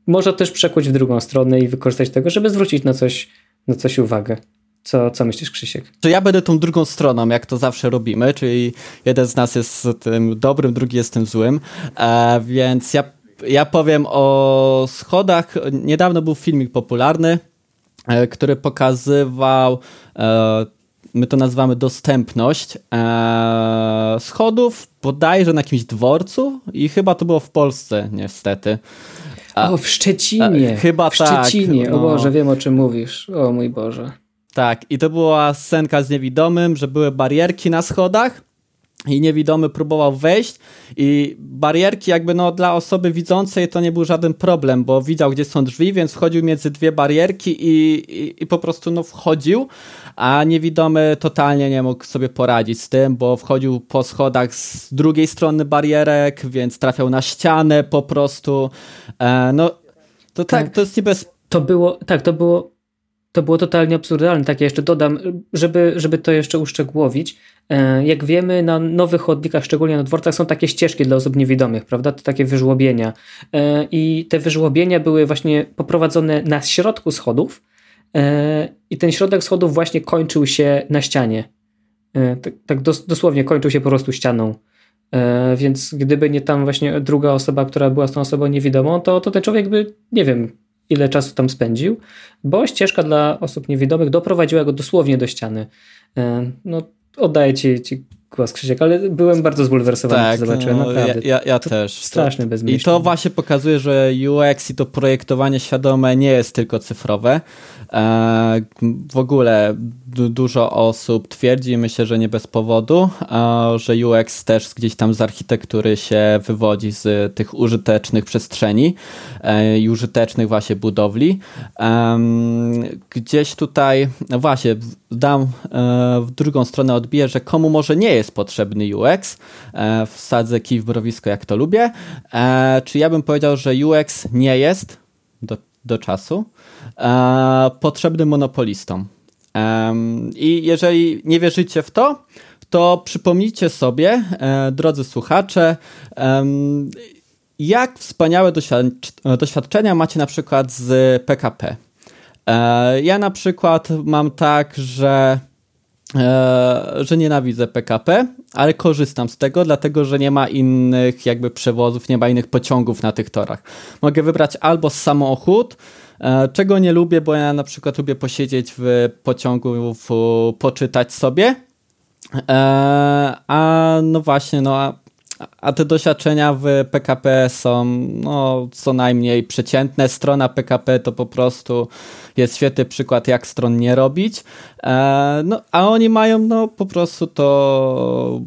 można też przekuć w drugą stronę i wykorzystać tego, żeby zwrócić na coś, na coś uwagę. Co, co myślisz, Krzysiek? To ja będę tą drugą stroną, jak to zawsze robimy, czyli jeden z nas jest tym dobrym, drugi jest tym złym, e, więc ja, ja powiem o schodach. Niedawno był filmik popularny, który pokazywał, e, my to nazywamy dostępność e, schodów bodajże na jakimś dworcu i chyba to było w Polsce niestety. O, w Szczecinie. Chyba w tak. W Szczecinie, no. o Boże, wiem o czym mówisz. O mój Boże. Tak, i to była scenka z niewidomym, że były barierki na schodach i niewidomy próbował wejść i barierki jakby no dla osoby widzącej to nie był żaden problem, bo widział gdzie są drzwi, więc wchodził między dwie barierki i, i, i, po prostu no wchodził, a niewidomy totalnie nie mógł sobie poradzić z tym, bo wchodził po schodach z drugiej strony barierek, więc trafiał na ścianę po prostu. E, no to tak, tak, to jest niebez... To było, tak, to było to było totalnie absurdalne. Tak, ja jeszcze dodam, żeby, żeby to jeszcze uszczegółowić. E, jak wiemy, na nowych chodnikach, szczególnie na dworcach, są takie ścieżki dla osób niewidomych, prawda? To takie wyżłobienia. E, I te wyżłobienia były właśnie poprowadzone na środku schodów, e, i ten środek schodów właśnie kończył się na ścianie. Tak, tak dosłownie kończył się po prostu ścianą. Więc gdyby nie tam właśnie druga osoba, która była z tą osobą niewidomą, to, to ten człowiek by, nie wiem, ile czasu tam spędził, bo ścieżka dla osób niewidomych doprowadziła go dosłownie do ściany. No, oddaję ci, ci głos Krzysiek, ale byłem bardzo zbulwersowany, tak, zobaczyłem, no, naprawdę. Ja, ja też. Straszny bezmyślny. I to właśnie pokazuje, że UX i to projektowanie świadome nie jest tylko cyfrowe. E, w ogóle dużo osób twierdzi, myślę, że nie bez powodu, że UX też gdzieś tam z architektury się wywodzi z tych użytecznych przestrzeni e, i użytecznych właśnie budowli. Gdzieś tutaj, no właśnie, dam e, w drugą stronę odbiję, że komu może nie jest potrzebny UX, wsadzę kij w mrowisko jak to lubię, czy ja bym powiedział, że UX nie jest do, do czasu potrzebny monopolistom. I jeżeli nie wierzycie w to, to przypomnijcie sobie, e, drodzy słuchacze, jak wspaniałe doświadczenia macie na przykład z PKP. E, ja na przykład mam tak, że że nienawidzę PKP, ale korzystam z tego, dlatego że nie ma innych jakby przewozów, nie ma innych pociągów na tych torach. Mogę wybrać albo samochód, E, czego nie lubię, bo ja na przykład lubię posiedzieć w pociągu, poczytać sobie. E, a no właśnie, no a, a te doświadczenia w PKP są no, co najmniej przeciętne. Strona PKP to po prostu jest świetny przykład, jak stron nie robić. E, no, a oni mają no, po prostu to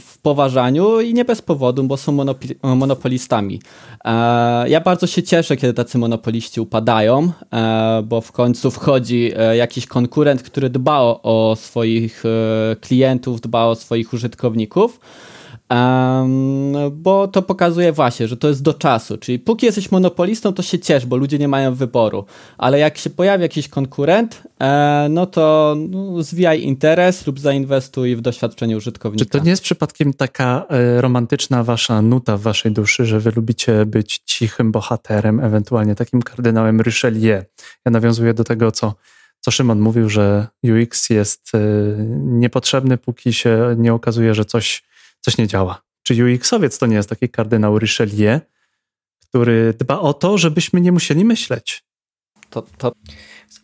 w poważaniu i nie bez powodu, bo są monopolistami. E, ja bardzo się cieszę, kiedy tacy monopoliści upadają, e, bo w końcu wchodzi jakiś konkurent, który dba o swoich klientów, dba o swoich użytkowników. Bo to pokazuje właśnie, że to jest do czasu. Czyli póki jesteś monopolistą, to się ciesz, bo ludzie nie mają wyboru. Ale jak się pojawi jakiś konkurent, e, no to no, zwijaj interes lub zainwestuj w doświadczenie użytkownika. Czy to nie jest przypadkiem taka e, romantyczna wasza nuta w waszej duszy, że wy lubicie być cichym bohaterem, ewentualnie takim kardynałem Richelieu? Ja nawiązuję do tego, co co Szymon mówił, że UX jest e, niepotrzebny, póki się nie okazuje, że coś coś nie działa. Czy UX-owiec to nie jest taki kardynał Richelieu, który dba o to, żebyśmy nie musieli myśleć? To, to...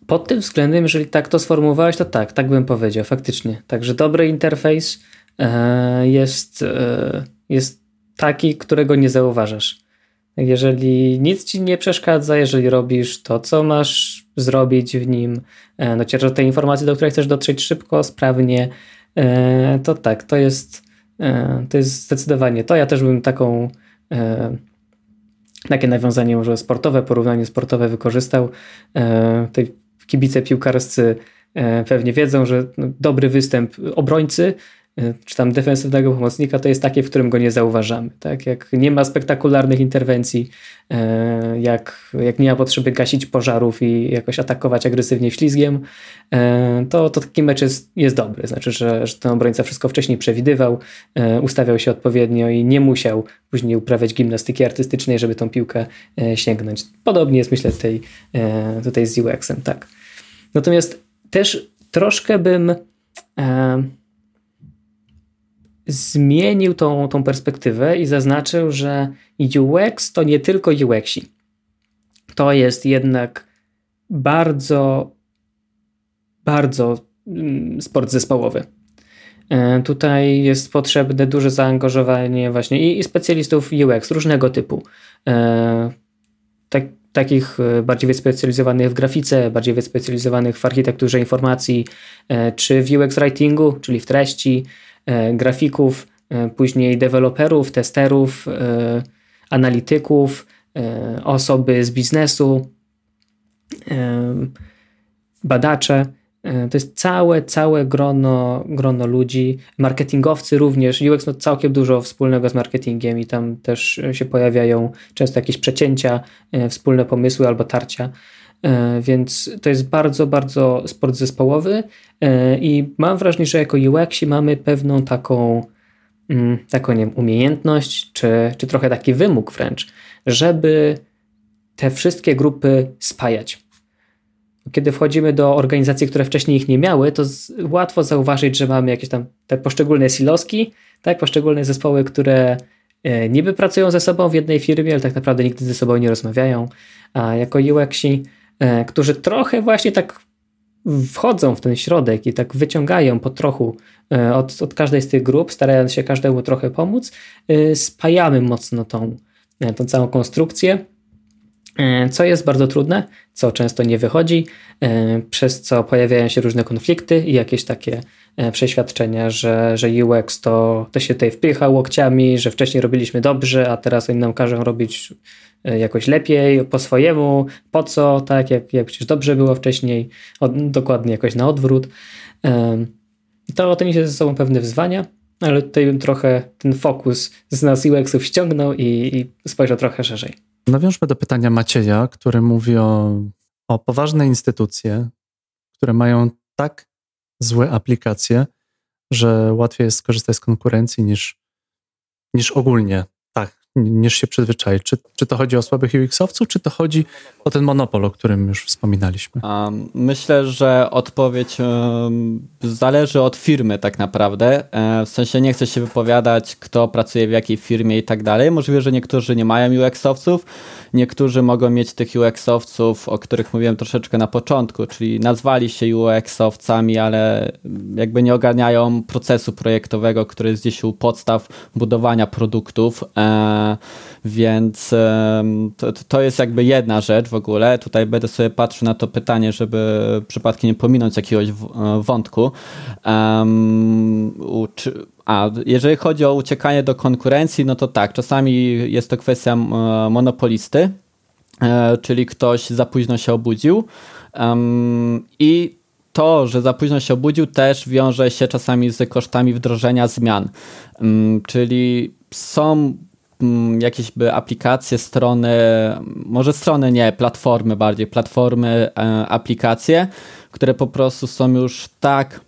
Pod tym względem, jeżeli tak to sformułowałeś, to tak, tak bym powiedział, faktycznie. Także dobry interfejs e, jest, e, jest taki, którego nie zauważasz. Jeżeli nic ci nie przeszkadza, jeżeli robisz to, co masz zrobić w nim, e, docierasz do tej informacji, do której chcesz dotrzeć szybko, sprawnie, to tak, to jest to jest zdecydowanie to. Ja też bym taką e, takie nawiązanie może sportowe, porównanie sportowe wykorzystał. E, tej kibice piłkarscy pewnie wiedzą, że no, dobry występ obrońcy czy tam defensywnego pomocnika, to jest takie, w którym go nie zauważamy. Tak? Jak nie ma spektakularnych interwencji, e, jak, jak nie ma potrzeby gasić pożarów i jakoś atakować agresywnie ślizgiem, e, to, to taki mecz jest, jest dobry. Znaczy, że, że ten obrońca wszystko wcześniej przewidywał, e, ustawiał się odpowiednio i nie musiał później uprawiać gimnastyki artystycznej, żeby tą piłkę sięgnąć. Podobnie jest, myślę, tutaj, tutaj z UX-em. Tak. Natomiast też troszkę bym zmienił tą, tą perspektywę i zaznaczył, że UX to nie tylko UXi. To jest jednak bardzo, bardzo mm, sport zespołowy. E, tutaj jest potrzebne duże zaangażowanie właśnie i, i specjalistów UX różnego typu. E, tak, takich e, bardziej wyspecjalizowanych w grafice, bardziej wyspecjalizowanych w architekturze informacji, czy w UX writingu, czyli w treści, grafików, e, później deweloperów, testerów, e, analityków, osoby z biznesu, badacze. To jest całe, całe grono, grono ludzi. Marketingowcy również. UX ma całkiem dużo wspólnego z marketingiem i tam też się pojawiają często jakieś przecięcia, wspólne pomysły albo tarcia. E, więc to jest bardzo, bardzo sport zespołowy e, i mam wrażenie, że jako UX mamy pewną taką, mm, taką nie wiem, umiejętność, czy, czy trochę taki wymóg wręcz, żeby te wszystkie grupy spajać. Kiedy wchodzimy do organizacji, które wcześniej ich nie miały, to z, łatwo zauważyć, że mamy jakieś tam te poszczególne siloski, tak, poszczególne zespoły, które e, niby pracują ze sobą w jednej firmie, ale tak naprawdę nigdy ze sobą nie rozmawiają. A jako UXi którzy trochę właśnie tak wchodzą w ten środek i tak wyciągają po trochu e, od, od każdej z tych grup, starając się każdemu trochę pomóc, e, spajamy mocno tą, tą całą konstrukcję, co jest bardzo trudne, co często nie wychodzi, przez co pojawiają się różne konflikty i jakieś takie przeświadczenia, że, że UX to, to się tutaj wpycha łokciami, że wcześniej robiliśmy dobrze, a teraz oni nam każą robić E, jakoś lepiej, po swojemu, po co, tak, jak, jak przecież dobrze było wcześniej, dokładnie jakoś na odwrót. To, to niesie ze sobą pewne wyzwania, ale tutaj bym trochę ten fokus z nas UX-ów ściągnął i, i spojrzał trochę szerzej. Nawiążmy do pytania Macieja, który mówi o, o poważne instytucje, które mają tak złe aplikacje, że łatwiej jest skorzystać z konkurencji niż, niż ogólnie niż się przyzwyczaić. Czy, czy to chodzi o słabych UX-owców, czy to chodzi o ten monopol, o którym już wspominaliśmy? Myślę, że odpowiedź zależy od firmy tak naprawdę. E, w sensie nie chcę się wypowiadać, kto pracuje w jakiej firmie i tak dalej. Możliwe, że niektórzy nie mają UX-owców, niektórzy mogą mieć tych UX-owców, o których mówiłem troszeczkę na początku, czyli nazwali się UX-owcami, ale jakby nie ogarniają procesu projektowego, który jest gdzieś u podstaw budowania produktów. E, więc to, to jest jakby jedna rzecz w ogóle. Tutaj będę sobie patrzył na to pytanie, żeby przypadkiem nie pominąć jakiegoś wątku. A jeżeli chodzi o uciekanie do konkurencji, no to tak, czasami jest to kwestia monopolisty, e, czyli ktoś za późno się obudził i to, że za późno się obudził, też wiąże się czasami z kosztami wdrożenia zmian. Czyli są jakieś by aplikacje, strony, może strony nie, platformy bardziej, platformy, e, aplikacje, które po prostu są już tak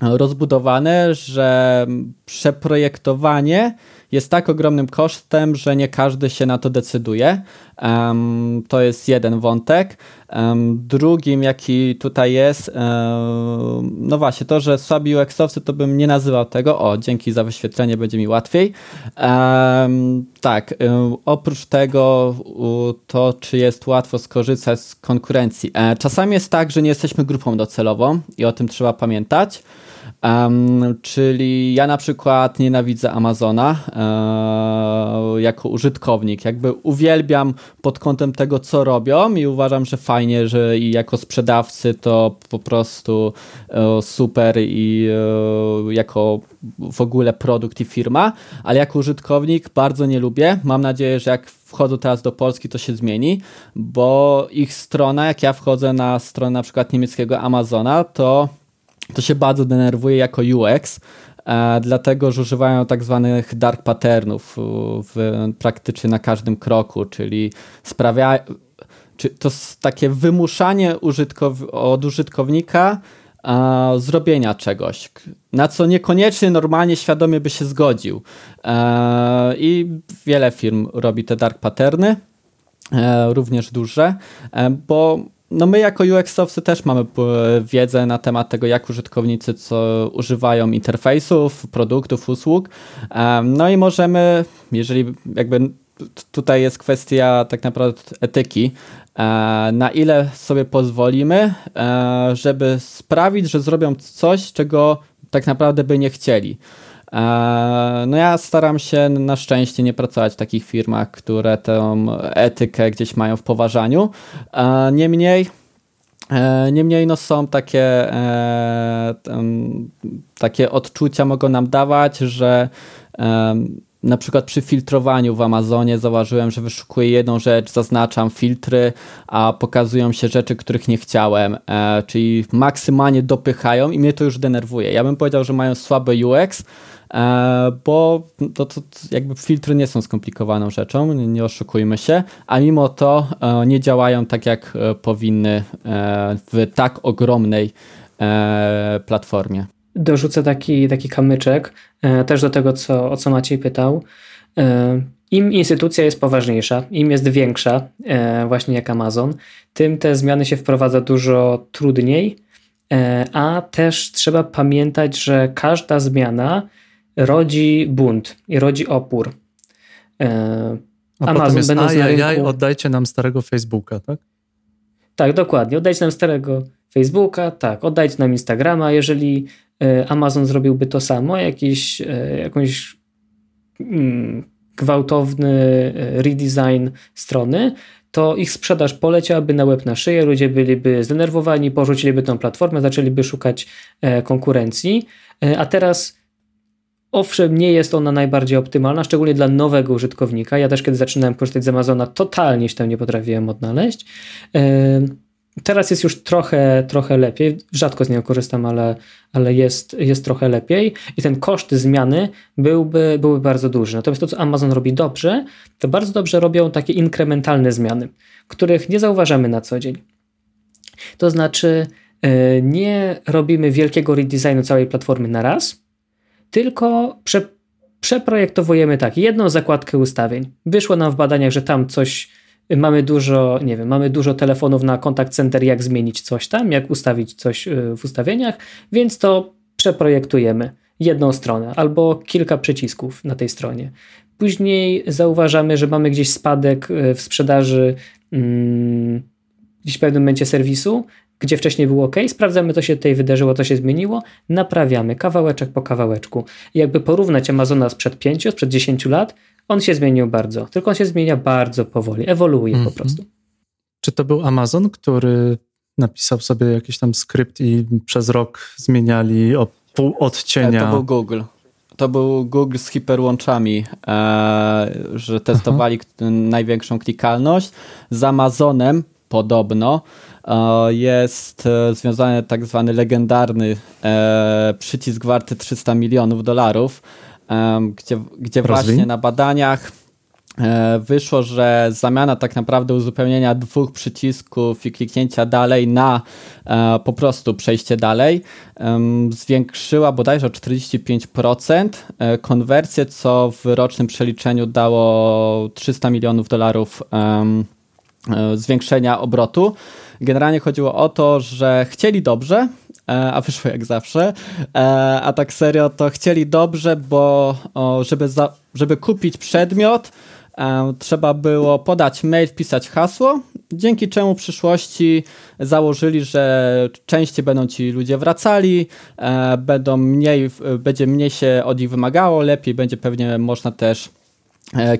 rozbudowane, że przeprojektowanie jest tak ogromnym kosztem, że nie każdy się na to decyduje. Um, to jest jeden wątek. Um, drugim, jaki tutaj jest, um, no właśnie, to, że słabi UX-owcy, to bym nie nazywał tego. O, dzięki za wyświetlenie, będzie mi łatwiej. tak, oprócz tego, to czy jest łatwo skorzystać z konkurencji. E, czasami jest tak, że nie jesteśmy grupą docelową i o tym trzeba pamiętać. Um, czyli ja na przykład nienawidzę Amazona e, jako użytkownik. Jakby uwielbiam pod kątem tego, co robią i uważam, że fajnie, że i jako sprzedawcy to po prostu e, super i e, jako w ogóle produkt i firma, ale jako użytkownik bardzo nie lubię. Mam nadzieję, że jak wchodzę teraz do Polski, to się zmieni, bo ich strona, jak ja wchodzę na stronę na przykład niemieckiego Amazona, to to się bardzo denerwuje jako UX, e, dlatego że używają tak zwanych dark patternów w, praktycznie na każdym kroku, czyli sprawia, czy to takie wymuszanie użytkow od użytkownika a, zrobienia czegoś, na co niekoniecznie normalnie świadomie by się zgodził. E, I wiele firm robi te dark patterny, e, również duże, e, bo no my jako UX-owcy też mamy wiedzę na temat tego, jak użytkownicy co używają interfejsów, produktów, usług. No i możemy, jeżeli jakby tutaj jest kwestia tak naprawdę etyki, e, na ile sobie pozwolimy, e, żeby sprawić, że zrobią coś, czego tak naprawdę by nie chcieli. E, no ja staram się na szczęście nie pracować w takich firmach, które tę etykę gdzieś mają w poważaniu. E, niemniej e, Niemniej no są takie, takie odczucia mogą nam dawać, że na przykład przy filtrowaniu w Amazonie zauważyłem, że wyszukuję jedną rzecz, zaznaczam filtry, a pokazują się rzeczy, których nie chciałem, czyli maksymalnie dopychają i mnie to już denerwuje. Ja bym powiedział, że mają słabe UX, bo to, to, jakby filtry nie są skomplikowaną rzeczą, nie oszukujmy się, a mimo to e, nie działają tak jak e, powinny w tak ogromnej platformie. Dorzucę taki, taki kamyczek też do tego, co, o co Maciej pytał. Im instytucja jest poważniejsza, im jest większa, właśnie jak Amazon, tym te zmiany się wprowadza dużo trudniej, a też trzeba pamiętać, że każda zmiana rodzi bunt i rodzi opór. E, A Amazon potem jest, będąc ajajaj, na rynku... oddajcie nam starego Facebooka, tak? Tak, dokładnie. Oddajcie nam starego Facebooka, tak, oddajcie nam Instagrama. Jeżeli e, Amazon zrobiłby to samo, jakiś, e, jakąś mm, gwałtowny redesign strony, to ich sprzedaż poleciałaby na łeb na szyję, ludzie byliby zdenerwowani, porzuciliby tą platformę, zaczęliby szukać konkurencji, a teraz Owszem, nie jest ona najbardziej optymalna, szczególnie dla nowego użytkownika. Ja też, kiedy zaczynałem korzystać z Amazona, totalnie się tam nie potrafiłem odnaleźć. Teraz jest już trochę, trochę lepiej. Rzadko z niego korzystam, ale, ale jest, jest trochę lepiej i ten koszt zmiany byłby, byłby bardzo duży. Natomiast to, co Amazon robi dobrze, to bardzo dobrze robią takie inkrementalne zmiany, których nie zauważamy na co dzień. To znaczy, e, nie robimy wielkiego redesignu całej platformy na raz, tylko prze, przeprojektowujemy tak, jedną zakładkę ustawień. Wyszło nam w badaniach, że tam coś mamy dużo, nie wiem, mamy dużo telefonów na kontakt center, jak zmienić coś tam, jak ustawić coś y, w ustawieniach, więc to przeprojektujemy jedną stronę albo kilka przycisków na tej stronie. Później zauważamy, że mamy gdzieś spadek y, w sprzedaży hmm, gdzieś w pewnym momencie serwisu, gdzie wcześniej było OK, sprawdzamy, co się tutaj wydarzyło, co się zmieniło, naprawiamy kawałeczek po kawałeczku. I jakby porównać Amazona sprzed 5, sprzed 10 lat, on się zmienił bardzo, tylko on się zmienia bardzo powoli, ewoluuje mm -hmm. po mhm. prostu. Czy to był Amazon, który napisał sobie jakiś tam skrypt i przez rok zmieniali o pół odcienia? To był Google. To był Google z hiperłączami, e, że testowali Aha. największą klikalność. Z Amazonem podobno e, jest e, związany tak zwany legendarny e, przycisk warty 300 milionów dolarów, gdzie, gdzie właśnie na badaniach wyszło, że zamiana tak naprawdę uzupełnienia dwóch przycisków i kliknięcia dalej na po prostu przejście dalej zwiększyła bodajże o 45% konwersję, co w rocznym przeliczeniu dało 300 milionów dolarów E, zwiększenia obrotu. Generalnie chodziło o to, że chcieli dobrze, e, a wyszło jak zawsze, e, a tak serio to chcieli dobrze, bo żeby, za, żeby kupić przedmiot, trzeba było podać mail, wpisać hasło, dzięki czemu w przyszłości założyli, że częściej będą ci ludzie wracali, będą mniej, będzie mniej się od nich wymagało, lepiej będzie pewnie można też E,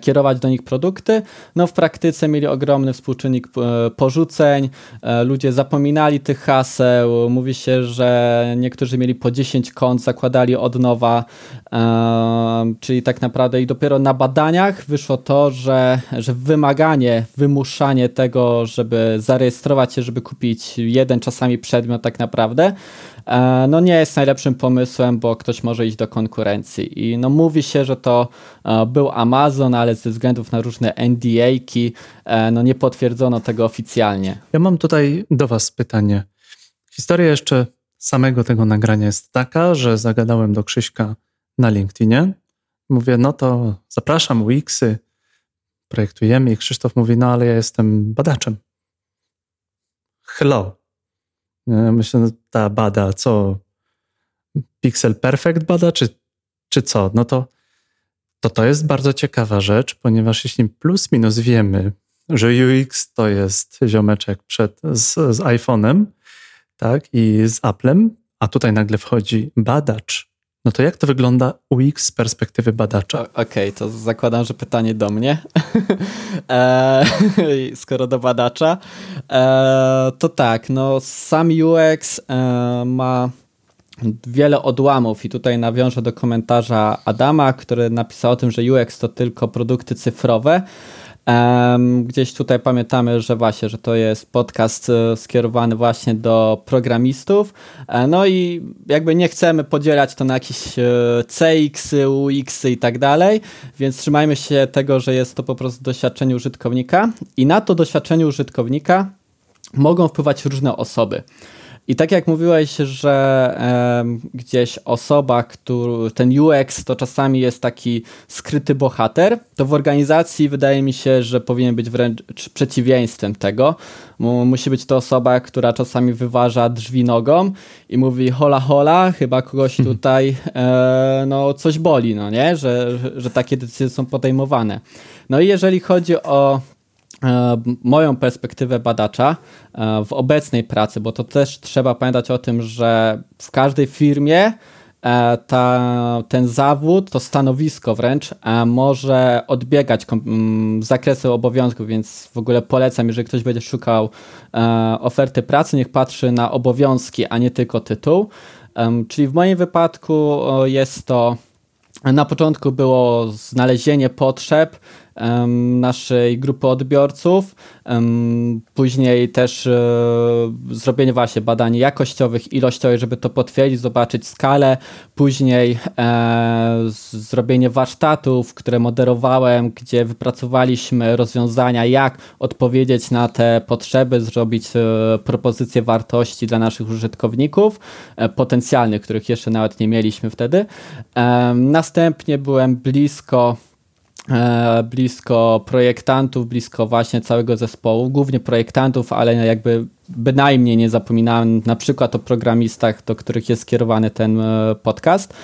kierować do nich produkty. No w praktyce mieli ogromny współczynnik e, porzuceń, e, ludzie zapominali tych haseł, mówi się, że niektórzy mieli po 10 kont, zakładali od nowa, czyli tak naprawdę i dopiero na badaniach wyszło to, że, że wymaganie, wymuszanie tego, żeby zarejestrować się, żeby kupić jeden czasami przedmiot tak naprawdę, E, no nie jest najlepszym pomysłem, bo ktoś może iść do konkurencji. I no mówi się, że to e, był Amazon, ale ze względów na różne NDA-ki e, no nie potwierdzono tego oficjalnie. Ja mam tutaj do Was pytanie. Historia jeszcze samego tego nagrania jest taka, że zagadałem do Krzyśka na LinkedInie. Mówię, no to zapraszam Wixy, projektujemy i Krzysztof mówi, no ale ja jestem badaczem. Hello. Myślę, że ta bada co? Pixel Perfect bada, czy, czy co? No to, to to jest bardzo ciekawa rzecz, ponieważ jeśli plus minus wiemy, że UX to jest ziomeczek przed, z, z iPhone'em, tak, i z Applem, a tutaj nagle wchodzi badacz no to jak to wygląda UX z perspektywy badacza? Okej, okay, to zakładam, że pytanie do mnie. e, skoro do badacza, e, to tak, no sam UX e, ma wiele odłamów i tutaj nawiążę do komentarza Adama, który napisał o tym, że UX to tylko produkty cyfrowe. Gdzieś tutaj pamiętamy, że właśnie, że to jest podcast e, skierowany właśnie do programistów. E, no i jakby nie chcemy podzielać to na jakieś e, CX, UX i tak dalej, więc trzymajmy się tego, że jest to po prostu doświadczenie użytkownika i na to doświadczenie użytkownika mogą wpływać różne osoby. I tak jak mówiłeś, że e, gdzieś osoba, który, ten UX to czasami jest taki skryty bohater, to w organizacji wydaje mi się, że powinien być wręcz przeciwieństwem tego. Musi być to osoba, która czasami wyważa drzwi nogą i mówi hola hola, chyba kogoś hmm. tutaj e, no, coś boli, no nie? Że, że, takie decyzje są podejmowane. No i jeżeli chodzi o moją perspektywę badacza e, w obecnej pracy, bo to też trzeba pamiętać o tym, że w każdej firmie e, ta, ten zawód, to stanowisko wręcz może odbiegać zakresu obowiązków, więc w ogóle polecam, jeżeli ktoś będzie szukał oferty pracy, niech patrzy na obowiązki, a nie tylko tytuł. Czyli w moim wypadku jest to na początku było znalezienie potrzeb, naszej grupy odbiorców. Później też e, zrobienie właśnie badań jakościowych, ilościowych, żeby to potwierdzić, zobaczyć skalę. Później e, zrobienie warsztatów, które moderowałem, gdzie wypracowaliśmy rozwiązania, jak odpowiedzieć na te potrzeby, zrobić e, propozycje wartości dla naszych użytkowników, potencjalnych, których jeszcze nawet nie mieliśmy wtedy. Następnie byłem blisko blisko projektantów, blisko właśnie całego zespołu, głównie projektantów, ale jakby bynajmniej nie zapominałem na przykład o programistach, do których jest skierowany ten e, podcast.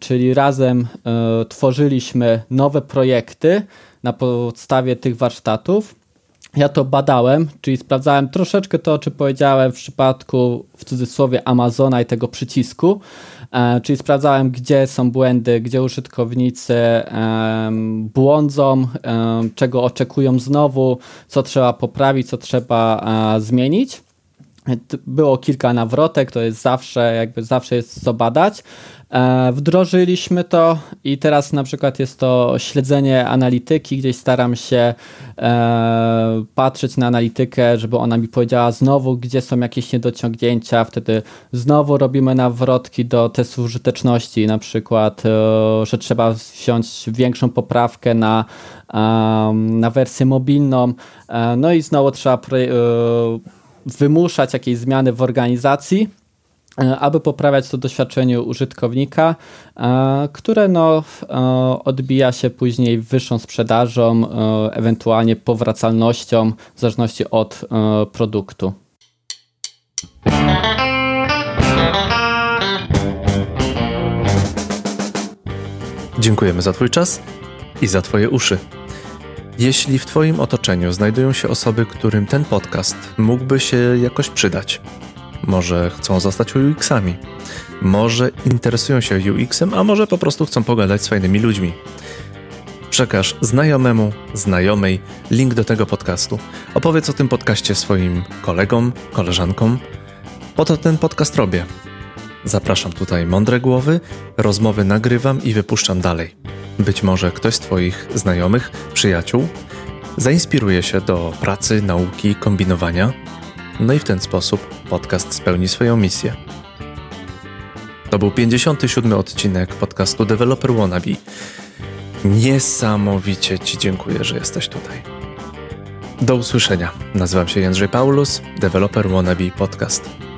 Czyli razem e, tworzyliśmy nowe projekty na podstawie tych warsztatów. Ja to badałem, czyli sprawdzałem troszeczkę to, czy powiedziałem w przypadku w cudzysłowie Amazona i tego przycisku, E, czyli sprawdzałem, gdzie są błędy, gdzie użytkownicy błądzą, czego oczekują znowu, co trzeba poprawić, co trzeba e, zmienić. Było kilka nawrotek, to jest zawsze, jakby zawsze jest co badać. E, wdrożyliśmy to i teraz na przykład jest to śledzenie analityki, gdzieś staram się e, patrzeć na analitykę, żeby ona mi powiedziała znowu, gdzie są jakieś niedociągnięcia, wtedy znowu robimy nawrotki do testu użyteczności, na przykład, e, że trzeba wziąć większą poprawkę na, na wersję mobilną, no i znowu trzeba wymuszać jakieś zmiany w organizacji, E, aby poprawiać to doświadczenie użytkownika, e, które no, e, odbija się później wyższą sprzedażą, ewentualnie powracalnością w zależności od produktu. Dziękujemy za Twój czas i za Twoje uszy. Jeśli w Twoim otoczeniu znajdują się osoby, którym ten podcast mógłby się jakoś przydać, może chcą zostać UX-ami, może interesują się UX-em, a może po prostu chcą pogadać z fajnymi ludźmi. Przekaż znajomemu, znajomej link do tego podcastu. Opowiedz o tym podcaście swoim kolegom, koleżankom. Po to ten podcast robię. Zapraszam tutaj mądre głowy, rozmowy nagrywam i wypuszczam dalej. Być może ktoś z Twoich znajomych, przyjaciół zainspiruje się do pracy, nauki, kombinowania no i w ten sposób podcast spełni swoją misję. To był 57 odcinek podcastu Developer Wannabe. Niesamowicie Ci dziękuję, że jesteś tutaj. Do usłyszenia. Nazywam się Jędrzej Paulus, Developer Wannabe Podcast.